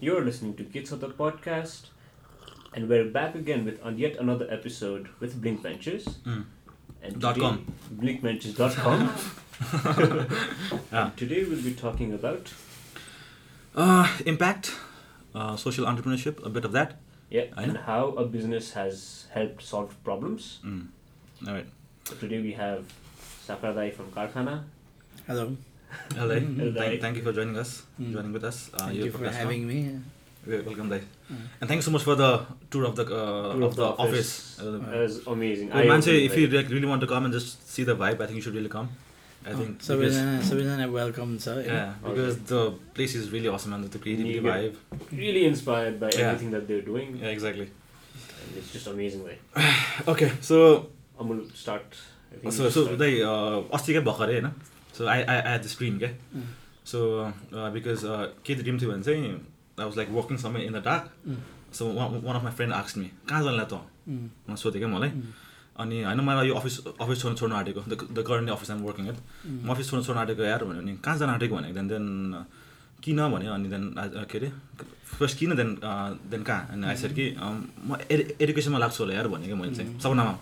You're listening to Kids of the Podcast, and we're back again with on yet another episode with Blink Ventures. Mm. And Dot today- com. BlinkVentures.com. Yeah. And Today we'll be talking about Uh, impact, uh, social entrepreneurship, a bit of that. yeah, I and know. how a business has helped solve problems. Mm. All right. So today we have Sakradai from Karkhana. Hello. Hello. Hello. Thank, thank you for joining us, Mm. joining with us. Uh, Thank you for having me. Wel- Welcome, Dai. Mm. And thank you so much for the tour of the uh, Tour of the office. Uh, That was amazing. well, man, if you like, really want to come and just see the vibe, I think you should really come. I Oh, think so because, सबैजना welcome छ yeah, because the place is really awesome and the creativity vibe. really inspired by Yeah. everything that they're doing. Yeah, exactly. And it's just amazing way. Okay, so I'm gonna start. Think so start. दाइ अस्तिकै भर्खरै होइन so I I I this dream क्या. So because के dream थियो भने चाहिँ I was like working समय in the dark. So one of my friend आक्स me कहाँ जानला त. म सोधेँ क्या मलाई. अनि होइन मलाई यो अफिस अफिस छोड्नु छोड्नु आँटेको the current office I'm working at. म अफिस छोड्नु छोड्नु आँटेको यार भन्यो भने कहाँ जान आँटेको भनेको देन देन किन भन्यो अनि देन के अरे फर्स्ट किन देन देन कहाँ अनि आइसकेर कि म एडु एडुकेसनमा लाग्छु होला यार भने क्या मैले चाहिँ. सपनामा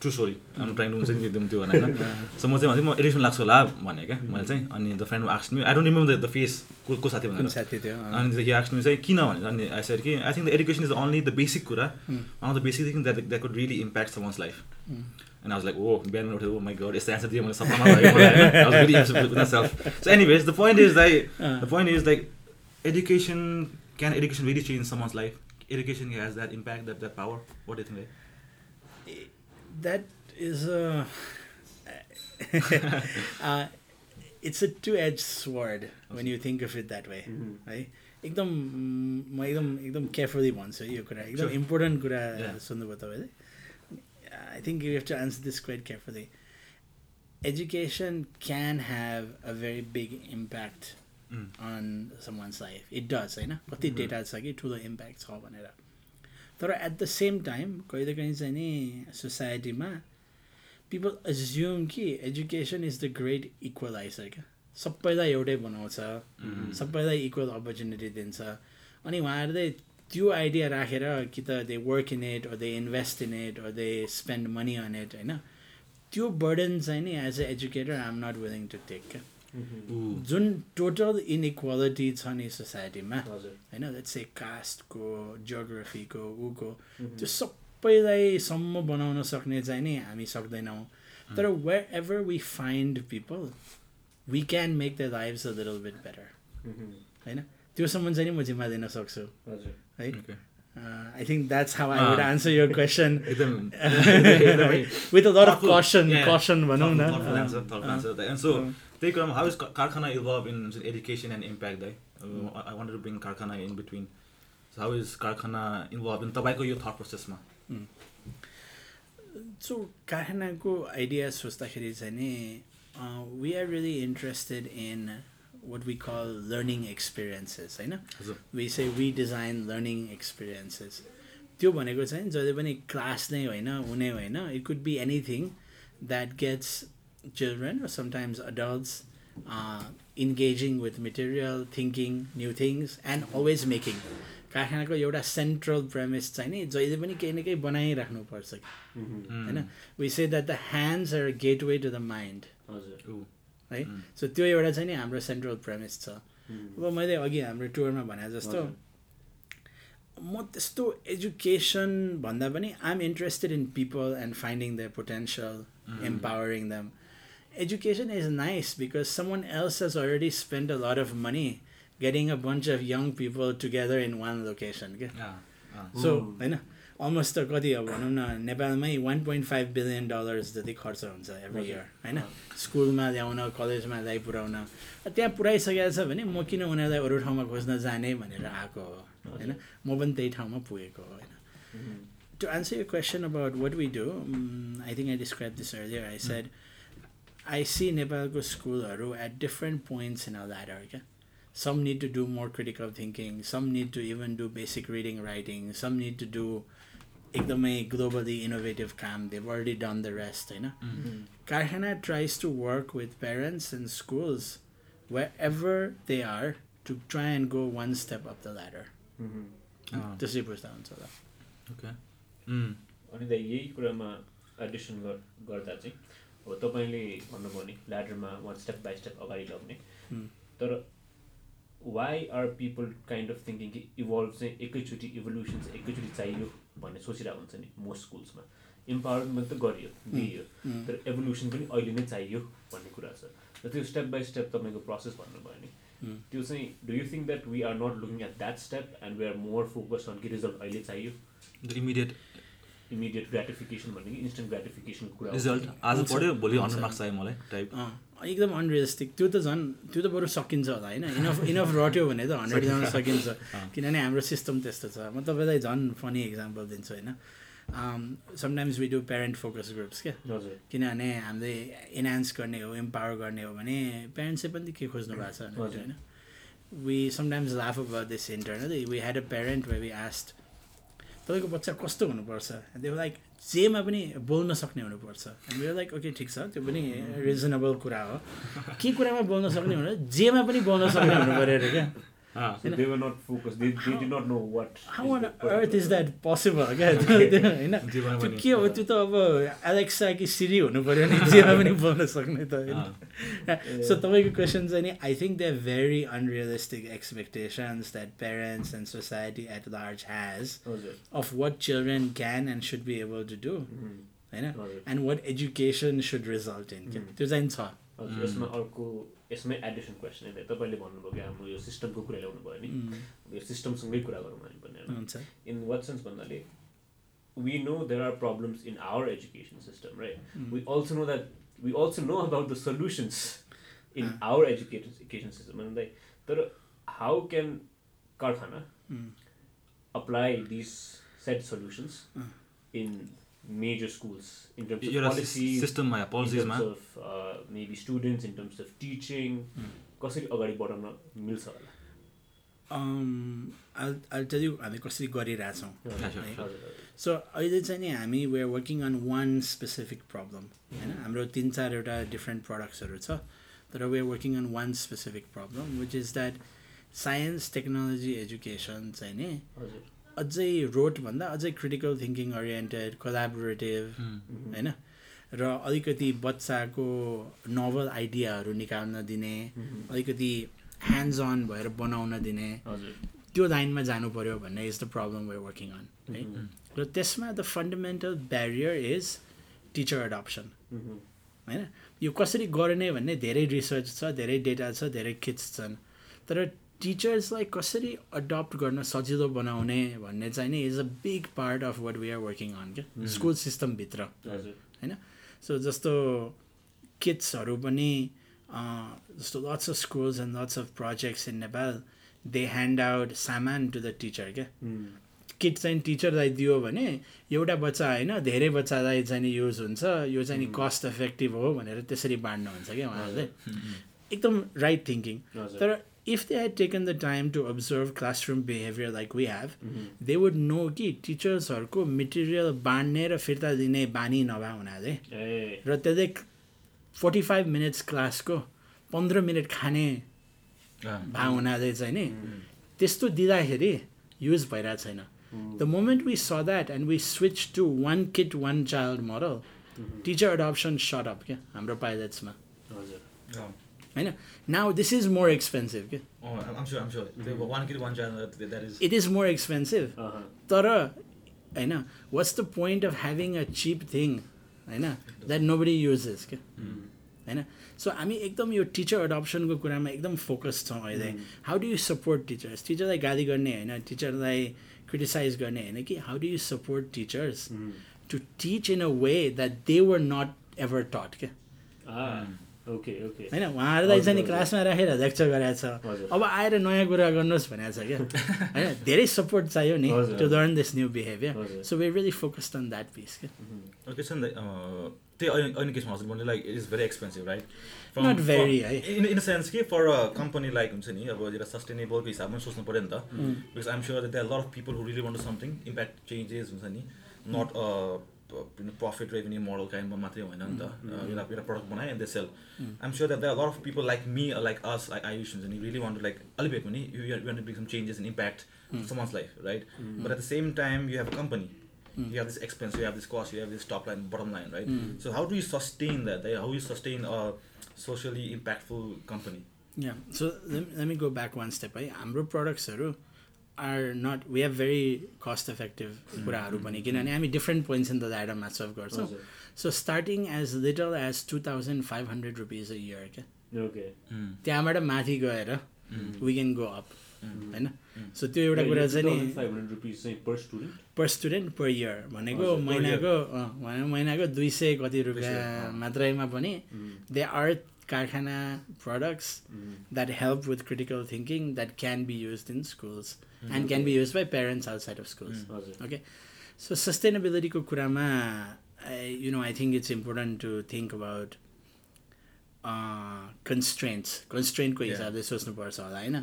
true story I'm trying to चाहिँ एकदम त्यो होइन सो म चाहिँ भन्थेँ म एडुकेसन लाग्छु होला भने क्या मैले चाहिँ अनि the friend आक्स me I don't remember the face को को साथी भनेर साथी थियो। अनि हि आक्स मी चाहिँ किन भनेर अनि आई सेड कि I think the education is only the basic कुरा of the basic thing that that could really impact someone's life. And I was like, oh, बिहान उठ्यो माई गड यस्तो एन्सर दियो मैले सपनामा भयो मलाई होइन? I was very impressed with myself. So anyways, the point is like, Uh. the point is like, education, can education really change someone's life? Education has that impact, that, that power. What do you think? Like? That is a. uh, it's a two-edged sword when you think of it that way, Mhm. है एकदम mm, म एकदम एकदम carefully भन्छु यो कुरा एकदम Sure. Important कुरा Yeah. सुन्नुभयो तपाईँले I think you have to answer this quite carefully education can have a very big impact Mm. On someone's life it does होइन कति Mhm. डेटा छ कि ठुलो इम्प्याक्ट छ भनेर तर एट द सेम टाइम कहिले कहीँ चाहिँ नि सोसाइटीमा पिपल एज्युम कि education is the great equaliser क्या सबैलाई एउटै बनाउँछ Mhm. सबैलाई इक्वल अपर्च्युनिटी दिन्छ अनि उहाँहरूले त्यो आइडिया राखेर कि त they work in it they invest in it they spend money on it होइन त्यो बर्डन चाहिँ नि as a educator I am not willing to take क्या. जुन टोटल इनइक्वालिटी छ नि सोसाइटीमा होइन लेट्स से कास्टको जियोग्राफीको ऊको Mhm. त्यो सबैलाई सम्म बनाउन सक्ने चाहिँ नि हामी सक्दैनौँ। तर wherever we find people we can make the lifes a little bit better. होइन? त्योसम्म चाहिँ नि म जिम्मा दिन सक्छु। हजुर। है. I think that's how I would. Answer your question with a lot of thoughtful. कसन. कसन भनौँ न। Uh, uh, त्यही कुरामा Karkhana evolve in education and impact दाइ I I wanted to bring Karkhana in between. So how is Karkhana involved in तपाईँको यो thought processमा? सो कारखानाको आइडिया सोच्दाखेरि चाहिँ नि we are really interested in what we call learning experiences होइन we say we design learning experiences त्यो भनेको चाहिँ जहिले पनि क्लास नै होइन हुने होइन it could be anything that gets children sometimes adults engaging with material thinking new things and always making कारखानाको एउटा सेन्ट्रल प्रेमिस चाहिँ नि जहिले पनि केही न केही बनाइराख्नुपर्छ कि. होइन we say that the hands are gateway to the mind हजुर. है. सो त्यो एउटा चाहिँ नि हाम्रो सेन्ट्रल प्रेमिस छ. अब मैले अघि हाम्रो टुरमा भने जस्तो म त्यस्तो एजुकेसन भन्दा पनि I am interested in people and finding the potential empowering them. Education is nice because someone else has already spent a lot of money getting a bunch of young people together in one location. क्या Yeah. Ah. So Mm. होइन almost त कति अब भनौँ न नेपालमै one point five billion dollars जति खर्च हुन्छ एभ्री. इयर होइन स्कुलमा ल्याउन कलेजमा ल्याइ पुऱ्याउन त्यहाँ पुऱ्याइसकेको छ भने म किन उनीहरूलाई अरू ठाउँमा खोज्न जाने भनेर आएको हो होइन म पनि त्यही ठाउँमा पुगेको हो होइन Mhm. to answer your question about what we do, um, I think I described this earlier. I see Nepalko school at different points in our ladder. Okay? Some need to do more critical thinking. Some need to even do basic reading, writing. Some need to do ekdamai globally innovative काम. They've already done the rest. You know? Mhm. Karhana tries to work with parents and schools wherever they are to try and go one step up the ladder. Mhm. अँ, त्यसै बुझ्दा हुन्छ होला okay अनि त यही कुरामा एडिसन गर्दा चाहिँ अब तपाईँले भन्नुभयो नि ल्याडरमा वान स्टेप बाई स्टेप अगाडि लग्ने. तर why are people kind of thinking कि इभल्भ चाहिँ एकैचोटि इभोल्युसन चाहिँ एकैचोटि चाहियो भन्ने सोचिरहेको हुन्छ नि मोस्ट स्कुल्समा इम्पावरमेन्ट त गरियो दिइयो. तर एभोल्युसन पनि अहिले नै चाहियो भन्ने कुरा छ र त्यो स्टेप बाई स्टेप तपाईँको प्रोसेस भन्नुभयो नि. त्यो चाहिँ do you think that we are not looking at that step and we are more focus on कि रिजल्ट अहिले चाहियो immediate इमिडिएट ग्रेटिफिकेसन भन्ने कि इन्स्टेन्ट ग्रेटिफिकेसनको कुरा हो। रिजल्ट आज। पढ्यो भोलि। हन्ड्रेड मार्क्स चाहियो मलाई टाइप अँ, एकदम अनरियलिस्टिक त्यो त झन् त्यो त बरु सकिन्छ होला होइन? इनफ इनफ रट्यो भने त हन्ड्रेड ल्याउन सकिन्छ। किनभने हाम्रो सिस्टम त्यस्तो छ। म तपाईँलाई झन् फनी इक्जाम्पल दिन्छु होइन? Sometimes we do parent focus groups क्या? किनभने हामीले इन्हान्स गर्ने हो इम्पावर गर्ने हो भने प्यारेन्ट्सले पनि के खोज्नु भएको छ। होइन? We sometimes laugh about this internally we had a parent where we asked तपाईँको बच्चा कस्तो हुनुपर्छ? त्यो लाइक जेमा पनि बोल्न सक्ने हुनुपर्छ। हामी लाइक ओके ठिक छ त्यो पनि रिजनेबल कुरा हो। के कुरामा बोल्न सक्ने भने जेमा पनि बोल्न सक्ने हुनु पऱ्यो अरे क्या? So they were not focused. They, they did not know what. is अर्थ purpose is of that possible क्या होइन। के हो त्यो त अब एलेक्सा कि सिरी हुनु पऱ्यो नि जेमा पनि बोल्न सक्ने त होइन सो तपाईँको क्वेसन चाहिँ नि I think they very unrealistic expectations that parents and society at large has what children can and should be able to do Mhm. होइन हजुर and what education should result in. क्या Mhm. त्यो चाहिँ छ यसमा अर्को यसमै एडिसन क्वेसन होइन तपाईँले भन्नुभयो कि हाम्रो यो सिस्टमको कुरा ल्याउनु भयो नि. यो सिस्टमसँगै कुरा गरौँ हामी हुन्छ इन वाट सेन्स भन्नाले we know there are problems in our education system right. We also know that we also know about the solutions in. Our education education system भन्दै तर हाउ क्यान कारखाना these said solutions Mm. in major schools in terms of एउटा policies, सिस्टममा in terms पोलिसिजमा of uh, maybe students, in terms of teaching, Mm. कसरी अगाडि बढाउन मिल्छ होला Um, I'll, I'll tell you हामी कसरी गरिरहेछौँ Yeah, sure, है? sure. हजुर, सो अहिले चाहिँ नि हामी we're working on one specific problem होइन हाम्रो तिन चारवटा डिफ्रेन्ट प्रडक्ट्सहरू छ तर we're working on one specific problem which is that science technology education चाहिँ नि अझै रोडभन्दा अझै क्रिटिकल थिङ्किङ ओरिएन्टेड कोलाबोरेटिभ. होइन र अलिकति बच्चाको नोभल आइडियाहरू निकाल्न दिने. अलिकति ह्यान्ड्स अन भएर बनाउन दिने हजुर, त्यो लाइनमा जानु पऱ्यो भन्ने is the problem we're working on है. र त्यसमा the fundamental barrier is teacher adoption. होइन यो कसरी गर्ने भन्ने धेरै रिसर्च छ धेरै डेटा छ धेरै किट्स छन् तर टिचर्सलाई कसरी अडप्ट गर्न सजिलो बनाउने भन्ने चाहिँ नि is a big part of what we are working on क्या? स्कुल सिस्टमभित्र होइन? सो जस्तो किट्सहरू पनि जस्तो lots of schools and lots of projects in Nepal they hand out सामान टु द टिचर क्या. किट चाहिँ टिचरलाई दियो भने एउटा बच्चा होइन धेरै बच्चालाई चाहिँ नि युज हुन्छ। यो चाहिँ नि कस्ट इफेक्टिभ हो भनेर त्यसरी बाँड्नुहुन्छ क्या उहाँहरूले। एकदम राइट थिङ्किङ तर if they had taken the time to observe classroom behaviour like we have Mhm. They would know कि टिचर्सहरूको मेटेरियल बाँड्ने र फिर्ता दिने बानी नभए हुनाले। र त्यसले फोर्टी फाइभ मिनट्स क्लासको पन्ध्र मिनट खाने भए हुनाले चाहिँ नि त्यस्तो दिँदाखेरि युज भइरहेको छैन। The moment we saw that and we switch to one kit one child model teacher adoption shot up क्या? हाम्रो पाइलट्समा। हजुर, होइन now this is more expensive क्या one kit one child that is it is more expensive अहँ, तर होइन what's the point of having a cheap thing होइन द्याट नो बडी युजेस क्या होइन सो हामी एकदम यो टिचर एडप्सनको कुरामा एकदम फोकस छौँ अहिले how do you support teachers टिचरलाई गाली गर्ने होइन टिचरलाई क्रिटिसाइज गर्ने होइन कि how do you support teachers Mhm. To teach in a way that they were not ever taught क्या होइन उहाँहरूलाई चाहिँ क्लासमा राखेर लेक्चर गराएको छ। अब आएर नयाँ कुरा गर्नुहोस् भनेको छ क्या। होइन धेरै सपोर्ट चाहियो नि to. Learn this new behaviour. So we really focused on that piece क्या त्यही अहिले अहिले केसमा हजुर भन्ने like it is very expensive right Not very, है। इन इन सेन्स कि फर अ कम्पनी लाइक हुन्छ नि अब एउटा सस्टेनेबलको हिसाबमा सोच्नु पऱ्यो नि त। Because I'm sure that lot of people who really want something impact changes हुन्छ नि नट प्रफिट रेभेन्यू मोडल काइन्डमा मात्रै होइन नि त Mm-hmm. Uh, एउटा एउटा प्रडक्ट बनायो and they sell Mm. I'm sure that lot of people like me like us like I use हुन्छ नि रियली वान्ट टु लाइक अलिक भए पनि you want to some changes in impact Mm. someone's life, right? But at the same time, you have a company. You have this expense, you have this cost, you have this top line, bottom line, right? Mm. So how do you sustain that? Like, How do you sustain a socially impactful company? Yeah. So let, let me go back one step. है हाम्रो प्रडक्ट्सहरू are not we have very cost effective कुराहरू पनि किनभने हामी different points in the आइटममा serve गर्छौँ so starting as little as two thousand five hundred rupees a year क्या okay त्यहाँबाट माथि गएर वी क्यान गो अप होइन सो त्यो एउटा कुरा चाहिँ नि 2500 rupees चाहिँ per student? Per student per year भनेको महिनाको महिनाको दुई सय कति रुपियाँ। मात्रैमा पनि. दे आर कारखाना products Mm. that help with critical thinking that can be used in schools and can be used by parents outside of schools. हजुर Okay, so sustainability कुरामा I, you know I think it's important to think about uh, constraints constraint Yeah. हिसाबले सोच्नुपर्छ होला होइन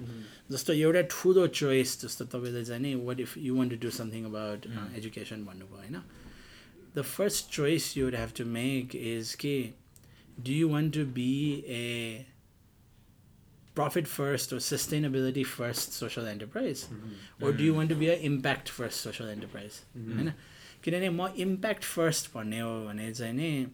जस्तो एउटा ठुलो choice जस्तो तपाईँले चाहिँ नि what if you want to do something about education भन्नुभयो होइन the first choice you would have to make is के do you want to be a profit first or sustainability first social enterprise or do you want to be a impact first social enterprise होइन किनभने म impact first भन्ने हो भने चाहिँ नि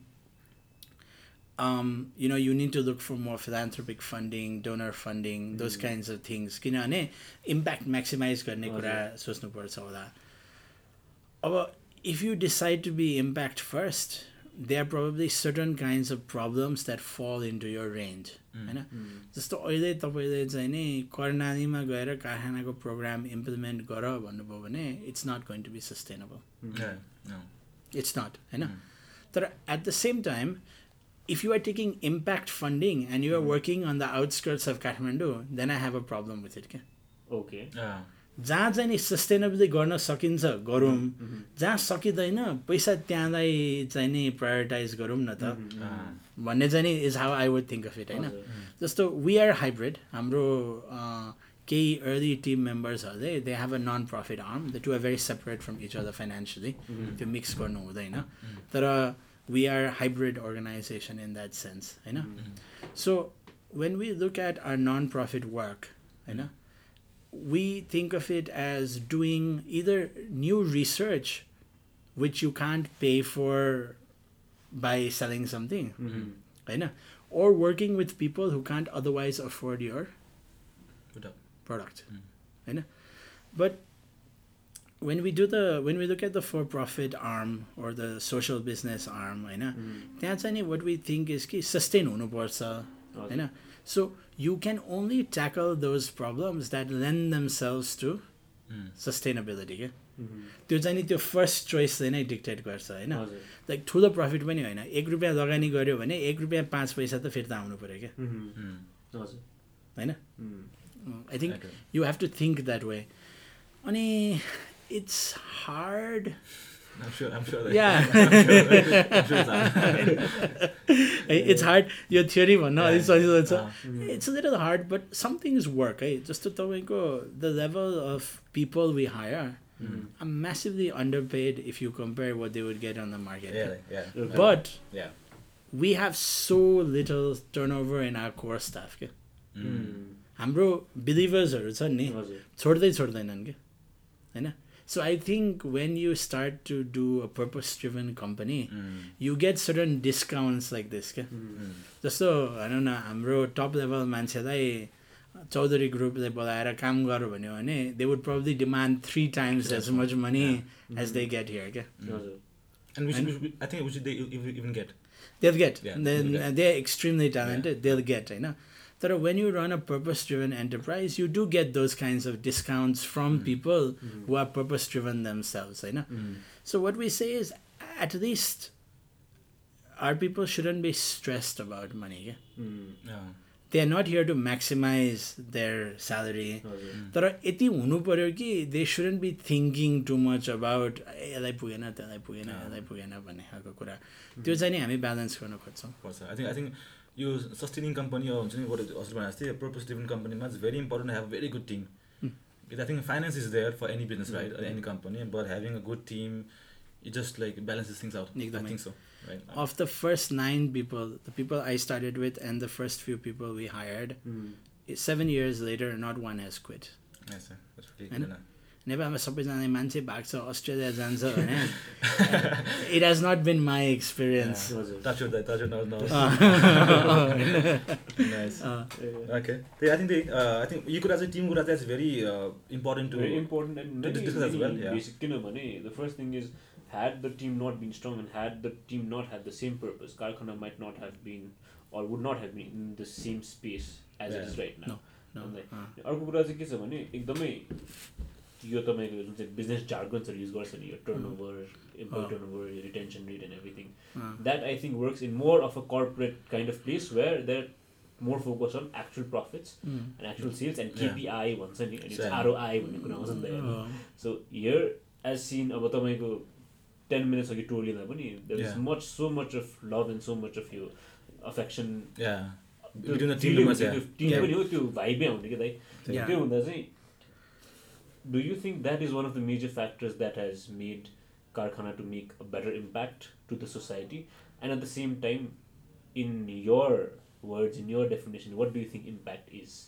um, you know you need to look for more philanthropic funding donor funding those kinds of things किनभने impact maximise गर्ने कुरा सोच्नुपर्छ होला अब if you decide to be impact first There are probably certain kinds of problems that fall into your range होइन जस्तो अहिले तपाईँले चाहिँ नि कर्णालीमा गएर कारखानाको प्रोग्राम इम्प्लिमेन्ट गर भन्नुभयो भने it's not going to be sustainable Yeah, no. It's not होइन तर at the same time if you are taking impact funding and you are working on the outskirts of Kathmandu then I have a problem with it क्या okay Yeah. जहाँ चाहिँ नि sustainably गर्न सकिन्छ गरौँ। जहाँ सकिँदैन पैसा त्यहाँलाई चाहिँ नि प्रायोरिटाइज गरौँ न त। भन्ने चाहिँ नि is how I would think of it होइन? जस्तो वी आर हाइब्रिड हाम्रो केही early team मेम्बर्सहरूले they have a non profit arm the two are very separate from each other financially त्यो मिक्स गर्नु हुँदैन। तर we are hybrid organization in that sense होइन? So when we look at our non profit work होइन we think of it as doing either new research which you can't pay for by selling something होइन or working with people who can't otherwise afford your Put up. product होइन but when we do the when we look at the for profit arm or the social business arm होइन त्यहाँ चाहिँ नि what we think is कि sustain हुनुपर्छ होइन So you can only tackle those problems that lend themselves to Mm. sustainability क्या त्यो चाहिँ नि त्यो फर्स्ट चोइसले नै डिक्टेट गर्छ होइन? लाइक ठुलो प्रफिट पनि होइन। एक रुपियाँ लगानी गऱ्यो भने एक रुपियाँ पाँच पैसा त फिर्ता आउनु पऱ्यो क्या? होइन. I think Okay. You have to think that way अनि it's hard I'm sure. I'm sure. That, Yeah. I'm sure, I'm sure it's hard. It's hard यो थ्योरी भन्न अलिक. सजिलो छ it's little hard but something is work है जस्तो तपाईँको the level of people we hire are massively underpaid if you compare what they would get on the yeah, market yeah. Okay. But Yeah. We have so little turnover in our core staff क्या Mm. हाम्रो बिलिभर्सहरू छन् नि छोड्दै छोड्दैनन् क्या होइन so I think when you start to do a purpose driven company Mm. You get certain discounts like this क्या. जस्तो भनौँ न हाम्रो टप लेभल मान्छेलाई चौधरी ग्रुपले बोलाएर काम गर भन्यो भने they would probably demand three times as much money as they get here क्या हजुर And we should, we should, I think we should they even even get. they'll get. Yeah, then they'll get. they're extremely talented. They'll get होइन तर when you run a purpose driven enterprise you do get those kinds of discounts from people who are purpose driven themselves होइन so what we say is at least our people shouldn't be stressed about money क्या Mm. Yeah. they are not here to maximize their salary हजुर तर यति हुनु पऱ्यो कि they shouldn't be thinking too much about यसलाई पुगेन त्यसलाई पुगेन यसलाई पुगेन भन्ने खालको कुरा त्यो चाहिँ नि हामी ब्यालेन्स गर्न खोज्छौँ पर्छ आई थिङ्क आई थिङ्क यो सस्टेनिङ कम्पनी हुन्छ नि what हजुर भने जस्तै पर्पस ड्रिभन कम्पनीमा it's very important have very good team I think finance is there for any business right any company but having a good team It just like balances things out. I एकदमै. think so. Right. Of the first nine people, the people I started with, and the first few people we hired, Hmm. seven years later, not नेपालमा सबैजना मान्छे भाग्छ Australia जान्छ होइन it has not been my experience. Uh, uh, यो कुरा चाहिँ कुरा चाहिँ भेरी इम्पोर्टेन्ट टु yeah. किनभने is had the team not been strong and had the team not had the same purpose Karkhana might not have been or would not have been in the same space as it is Yeah. right now no, अन्त uh, अर्को कुरा चाहिँ के छ भने एकदमै यो तपाईँको जुन चाहिँ बिजनेस जार्गन्सहरू युज गर्छ नि यो turnover employee over retention rate and everything that I think works in more of a corporate kind of place where there more focus on actual profits and actual sales and. KPI भन्छ नि अनि. ROI भन्ने कुरा आउँछ नि त so here as scene अब तपाईँको टेन मिनट्स अघि टोलीमा पनि there is Yeah. Much so much of love and so much of यो अफेक्सन या टिम या. पनि हो त्यो भाइबै आउने कि दाइ Yeah. त्यो हुँदा चाहिँ Do you think that is one of the major factors that has made Karkhana to make a better impact to the society and at the same time in your words in your definition what do you think impact is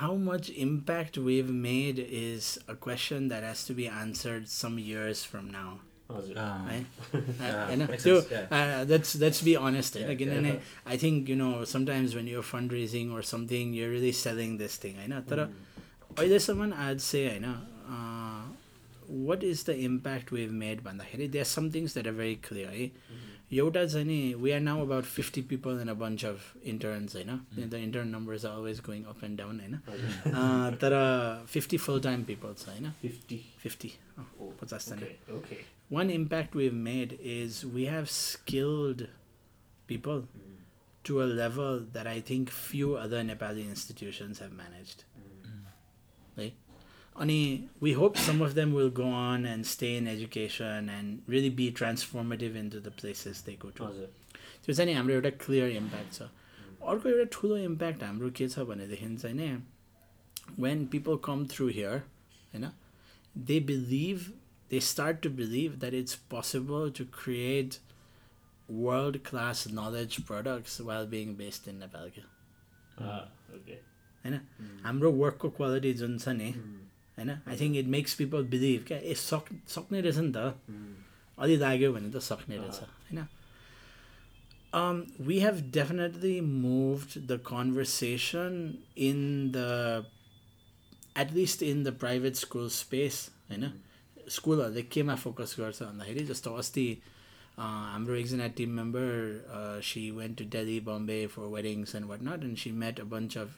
how much impact we've made is a question that has to be answered some years from now हजुर Ah. है Yeah, होइन makes त्यो sense, yeah. uh, let's let's be honest Yeah, होइन किनभने I think you know sometimes when you're fundraising or something you're really selling this thing होइन तर अहिलेसम्म आज चाहिँ होइन what is the impact we've made भन्दाखेरि they are somethings that are very clear है एउटा चाहिँ नि we are now about fifty people and a bunch of interns होइन intern number always going up and down होइन तर fifty full time peoples होइन fifty fifty पचासजना okay one impact we've made is we have skilled people a level that I think few other Nepali institutions have managed have managed. Right? Ani, we hope some of them will go on and stay in education and really be transformative into the places they go to. हजुर त्यो चाहिँ नि हाम्रो एउटा clear impact छ अर्को एउटा ठुलो इम्प्याक्ट हाम्रो के छ भनेदेखि चाहिँ नि when people come through here होइन they believe they start to believe that it's possible to create world class knowledge products well being based in Nepal क्या ओके होइन? हाम्रो वर्कको क्वालिटी जुन छ नि होइन? I think it makes people believe क्या ए सक सक्ने रहेछ नि त। अलि लाग्यो भने त सक्ने रहेछ होइन? We have definitely moved the conversation in the at least in the private school space होइन? स्कुलहरूले केमा फोकस गर्छ भन्दाखेरि जस्तो अस्ति हाम्रो एकजना team member she went to Delhi Bombay for weddings and what not and she met a bunch of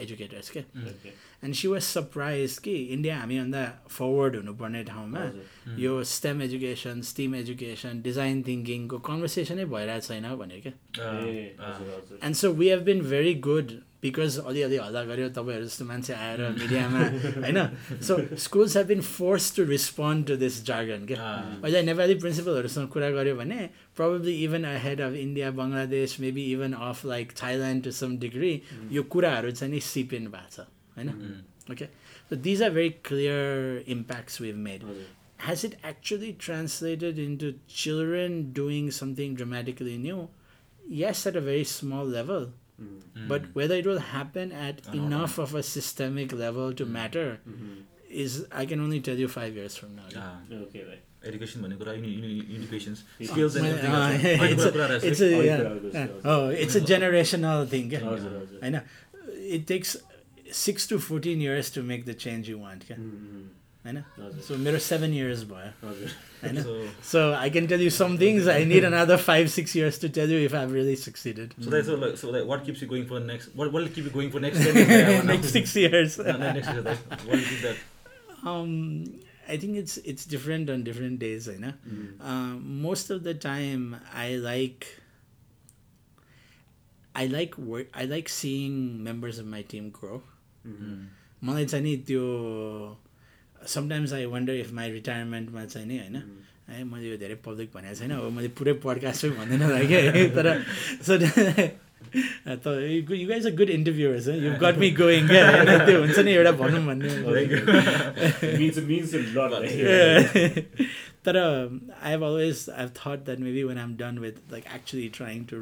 educators के okay and she was surprise कि इन्डिया हामीभन्दा फरवर्ड हुनुपर्ने ठाउँमा यो STEM education STEAM education design थिङ्किङको कन्भर्सेसनै भइरहेको छैन भने क्या ए हजुर हजुर and so we have been very good because अलिअलि हल्ला गऱ्यो तपाईँहरू जस्तो मान्छे आएर मिडियामा होइन so schools have been force to respond to this jargon क्या अहिले नेपाली प्रिन्सिपलहरूसँग कुरा गऱ्यो भने probably even ahead of India Bangladesh maybe even of like Thailand to some degree यो कुराहरू चाहिँ नि सिपिन भएको छ होइन okay so these are very clear impacts we've made हजुर has it actually translated into children doing something dramatically new? Yes, at a very small But whether it will happen at enough of a systemic level to matter is, I can only tell you five years from now. Okay right education भन्ने कुरा educations It's- skills Well, and uh, it's, a, it's a All yeah, crowd is- yeah. oh, it's a generational thing. क्या? हजुर होइन it takes six to fourteen years to make the change you want. क्या? होइन हजुर so मेरो seven years भयो हजुर होइन So, So I can tell you some things. I need another five, six years to tell you if I've really succeeded. so that's so like, so like, what keeps you going for next? What what will keep you going for next? 10 years? Yeah, Next six years. No, no, next year. Like, what will keep that? Um, I think it's it's different on different days. You know, um, most of the time I like. I like work. I like seeing members of my team grow. मलाई चाहिँ नि त्यो sometimes I wonder if my रिटायरमेन्टमा चाहिँ नि होइन है मैले यो धेरै पब्लिक भनेको छैन अब मैले पुरै पडकास्टै भन्दैन लाग्यो है तर so you, you guys are good interviewers. Huh? You've got me going. क्या होइन? त्यो हुन्छ नि एउटा भनौँ भन्ने it means it means a lot. Like, Yeah. but um, I've always I've thought that maybe when I'm done with like actually trying to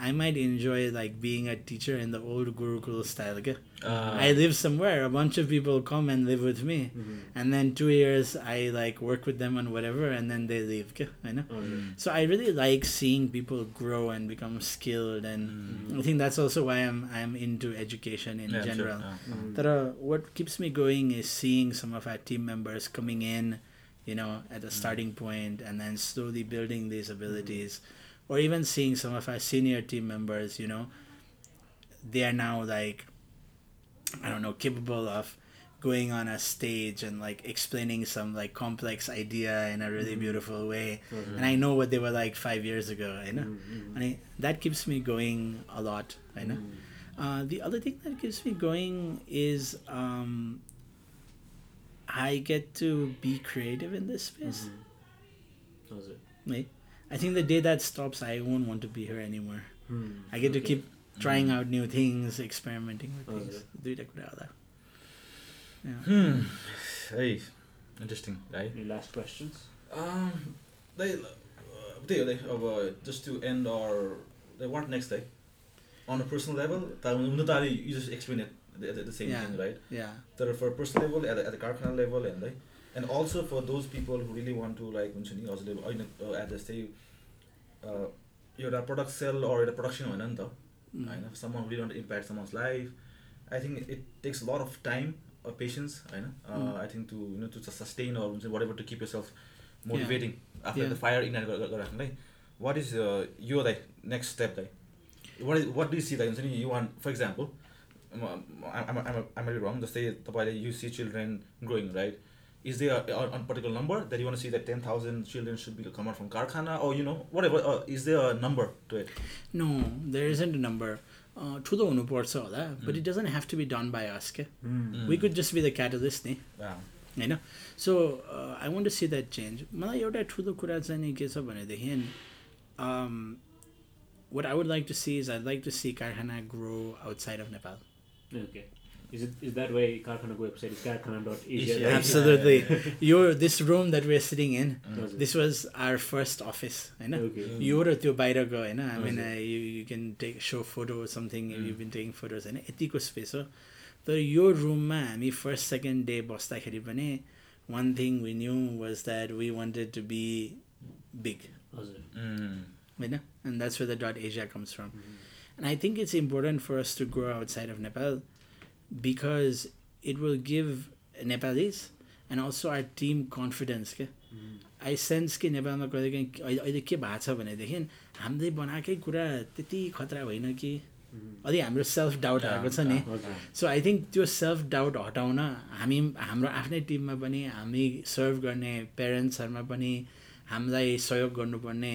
I might enjoy like being a teacher in the old Gurukul style. Okay? Uh, I live somewhere. A bunch of people come and live with me, mm-hmm. and then two years I like work with them on whatever, and then they leave. Okay? I know. Mm-hmm. So I really like seeing people grow and become skilled, and mm-hmm. I think that's also why I'm I'm into education in yeah, general. That uh, mm-hmm. what keeps me going is seeing some of our team members coming in, you know, at a mm. starting point, and then slowly building these abilities. Mm-hmm or even seeing some of our senior team members, you know, they are now like, I don't know, capable of going on a stage and like explaining some like complex idea in a really mm-hmm. beautiful way mm-hmm. and i know what they were like five years ago you know mm-hmm. and I, that keeps me going a lot you know mm-hmm. uh, the other thing that keeps me going is um, i get to be creative in this space mm-hmm. it me I think the day that stops, I won't want to be here anymore. Hmm. I get okay. to keep hmm. trying out new things, experimenting with things. Okay. Yeah. Hmm. Hey, interesting. Right? Any last questions? Um, they, uh, they, they uh, just to end our, they, what next day? On a personal level, you just explain it the, the, same yeah. thing, right? Yeah. That for personal level, at the, at the carpenter level, and like, and also for those people who really want to like हुन्छ नि हजुरले होइन at जस्तै uh, एउटा product sale or एउटा production होइन नि त Mm. होइन someone really want to impact someone's life I think it takes a lot of time or patience होइन uh, Mm. I think to you know to sustain or हुन्छ whatever to keep yourself motivating after Yeah. the fire ignite गरेर राख्नुलाई what is uh, your like next step like what is what do you see like हुन्छ नि you want for example I'm, I'm, I'm, I'm really wrong जस्तै तपाईँले you see children growing right is there a, a, particular number that you want to see that 10,000 children should be come out from Karkhana or you know whatever uh, is there a number to it No, there isn't a number. Uh, ठुलो हुनुपर्छ होला but it doesn't have to be done by us के Hmm. we could just be the catalyst नि yeah. होइन so I want to see that change मलाई एउटा ठुलो कुरा चाहिँ नि के छ भनेदेखि what I would like to see is I like to see Karkhana grow outside of Nepal Okay. Is it is that why Karkhana's website is karkhana.asia? Asia. right? Absolutely. Your this room that we're sitting in, हजुर. this was our first office, होइन Okay. यो र त्यो बाहिरको होइन I mean हजुर. You you can take so photo something Mm. You been taking photos होइन यतिको स्पेस हो तर यो रुममा हामी फर्स्ट सेकेन्ड डे बस्दाखेरि पनि one thing we knew was that we wanted to be big हजुर. Mm. होइन and that's way the dot Asia comes from Mhm. And I think it's important for us to grow outside of Nepal because it will give Nepalis and also our team confidence. के Mhm. I sense कि नेपालमा कहिले काहीँ अहिले अहिले के भएको छ भनेदेखि हामीले बनाएकै कुरा त्यति खतरा होइन कि. अलि हाम्रो सेल्फ डाउट आएको छ नि. सो आई थिङ्क त्यो सेल्फ डाउट हटाउन हामी हाम्रो आफ्नै टिममा पनि हामी सर्भ गर्ने पेरेन्ट्सहरूमा पनि हामीलाई सहयोग गर्नुपर्ने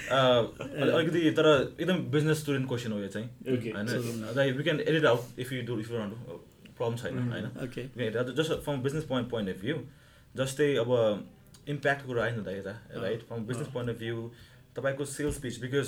अलिकति तर एकदम बिजनेस स्टुडेन्ट क्वेसन हो यो चाहिँ. होइन? Like we can edit out if you do if you problem छैन Mhm. होइन? Just from business point point of view जस्तै अब इम्प्याक्ट कुरा आयो नि त यता right from business point of view तपाईँको sales pitch because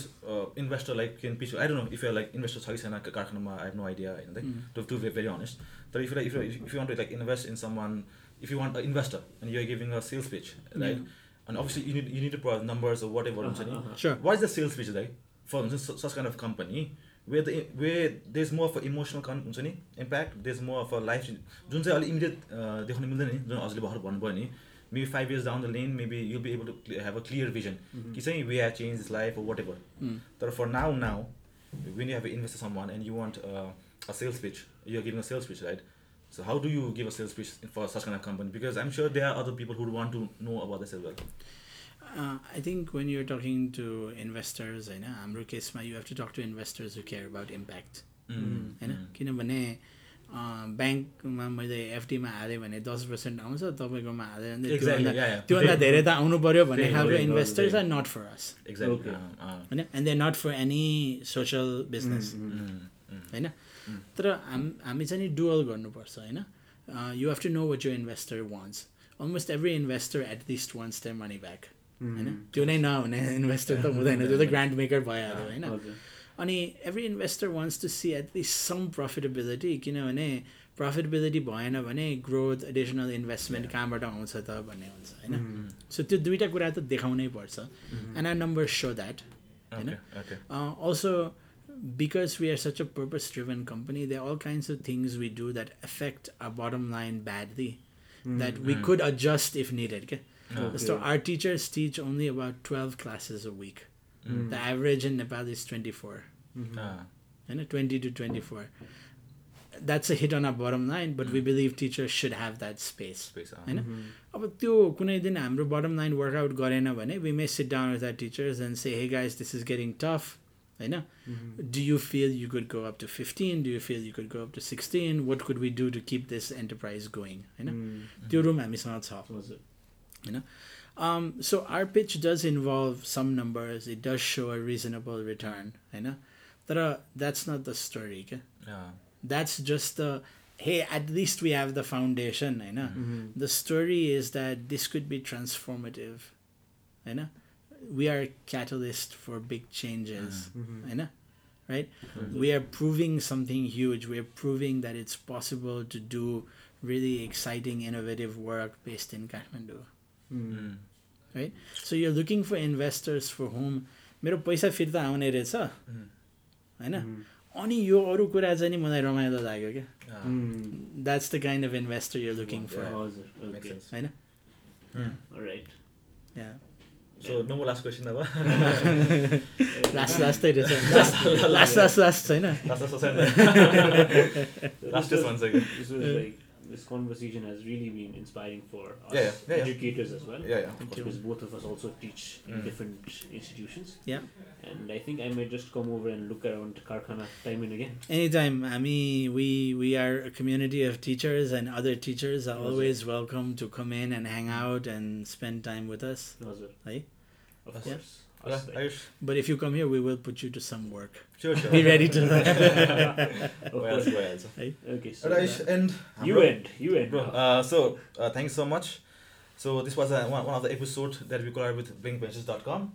investor like can pitch I don't know if you like investor छ कि छैन कारखानामा आई हेभ नो आइडिया होइन. To to be very honest तर if if if you want to like invest in someone if you want investor and you're giving a sales pitch right अनि obviously you need you need to numbers whatever हुन्छ नि Uh-huh. Sure. what is the sales pitch like for instance, such kind of company where the where there's more of a emotional con- हुन्छ नि impact there's more of a life जुन चाहिँ अलिक immediate देखाउनु मिल्दैन नि जुन हजुरले भर्खर भन्नुभयो नि maybe five years down the lane maybe you'll be able to cl- have a clear vision Mhm. कि चाहिँ we have changed his life or whatever Mm. तर for now now when you have invested someone and you want uh, a sales pitch you're giving a sales pitch right so how do you give a sales pitch for such kind of company because I'm sure there are other people who would want to know about this as well Uh, I think when you're talking to investors, होइन हाम्रो केसमा you have to talk to investors who care about impact. Mm, होइन mm. किनभने ब्याङ्कमा मैले एफडीमा हालेँ भने दस पर्सेन्ट आउँछ तपाईँकोमा हाल्यो भने Exactly, त्योभन्दा yeah, yeah. त्योभन्दा धेरै त आउनु पऱ्यो भन्ने खालको investors. Are not for us Exactly. Okay. Uh, uh, होइन and they not for any social business mm, mm. होइन तर हाम हामी चाहिँ नि डुअल गर्नुपर्छ होइन? You have to know what you investor wants almost every investor at least wants the money back होइन? त्यो नै नहुने इन्भेस्टर त हुँदैन त्यो त ग्रान्ड मेकर भइहाल्यो होइन? अनि every investor wants to see at least some profitability किनभने प्रफिटेबिलिटी भएन भने ग्रोथ एडिसनल इन्भेस्टमेन्ट कहाँबाट आउँछ त भन्ने हुन्छ होइन? सो त्यो दुइटा कुरा त देखाउनै पर्छ। And our number so that होइन? okay. uh, because we are such a purpose driven company there are all kinds of things we do that affect our bottom line badly that we could adjust if needed okay? so our teachers teach only about 12 classes a week the average in nepal is 24 Ah, you know, 20 to 24 that's a hit on our bottom line but we believe teachers should have that space space, ah. होइन अब त्यो कुनै दिन हाम्रो bottom line work out गरेन भने we may sit down with the teachers and say hey guys this is getting tough होइन do you feel you could go up to fifteen do you feel you could go up to sixteen what could we do to keep this enterprise going होइन त्यो room हामीसँग छ हजुर होइन um, so our pitch does involve some numbers it does show a reasonable return होइन तर that's not the story क्या Ah, that's just the hey at least we have the foundation होइन the story is that this could be transformative होइन we are a catalyst for big changes होइन right we are proving something huge we are proving that it's possible to do really exciting innovative work based in kathmandu mm. right so you're looking for investors for whom मेरो पैसा फिर्ता आउने रहेछ Mm. होइन अनि यो अरू कुरा चाहिँ नि मलाई रमाइलो लाग्यो क्या Ah, that's the kind of investor you're looking for हजुर makes ओके sense. होइन Mm. Right Yeah. So no more last question अब लास्ट लास्टै रहेछ लास्ट लास्ट लास्ट लास्ट होइन Last last question. Last just one second. This was like this conversation has really been inspiring for us Yeah, yeah, yeah, yeah. educators as well. Yeah, yeah. Thank you. Because both of us also teach in Mm. different institutions. Yeah. And I think I might just come over and look around Karkhana time and again. Anytime. I mean, we we are a community of teachers, and other teachers are Yes, sir. always welcome to come in and hang out and spend time with us. Hazır. Of us, course. Yeah. But if you come here, we will put you to some work. Sure, sure. Be ready to. well, well. Okay, so Raish, and you bro, end, you end. Bro, uh, so uh, thanks so much. So this was a, one, one of the episodes that we collab with blinkventures.com.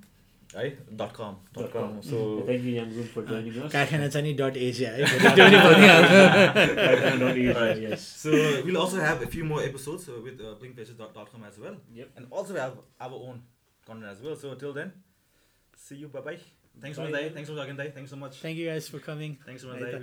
Right? Dot com. Dot com. So mm-hmm. thank you, Yangun, for ah, joining us. Kahanachani dot Asia. Eh? right. Yes. So we'll also have a few more episodes uh, with uh, blinkpages.com as well. Yep. And also have our own content as well. So till then, see you. Bye bye. Thanks Bye. Thanks much again, Dai. Thanks so much. Thank you guys for coming. Thanks so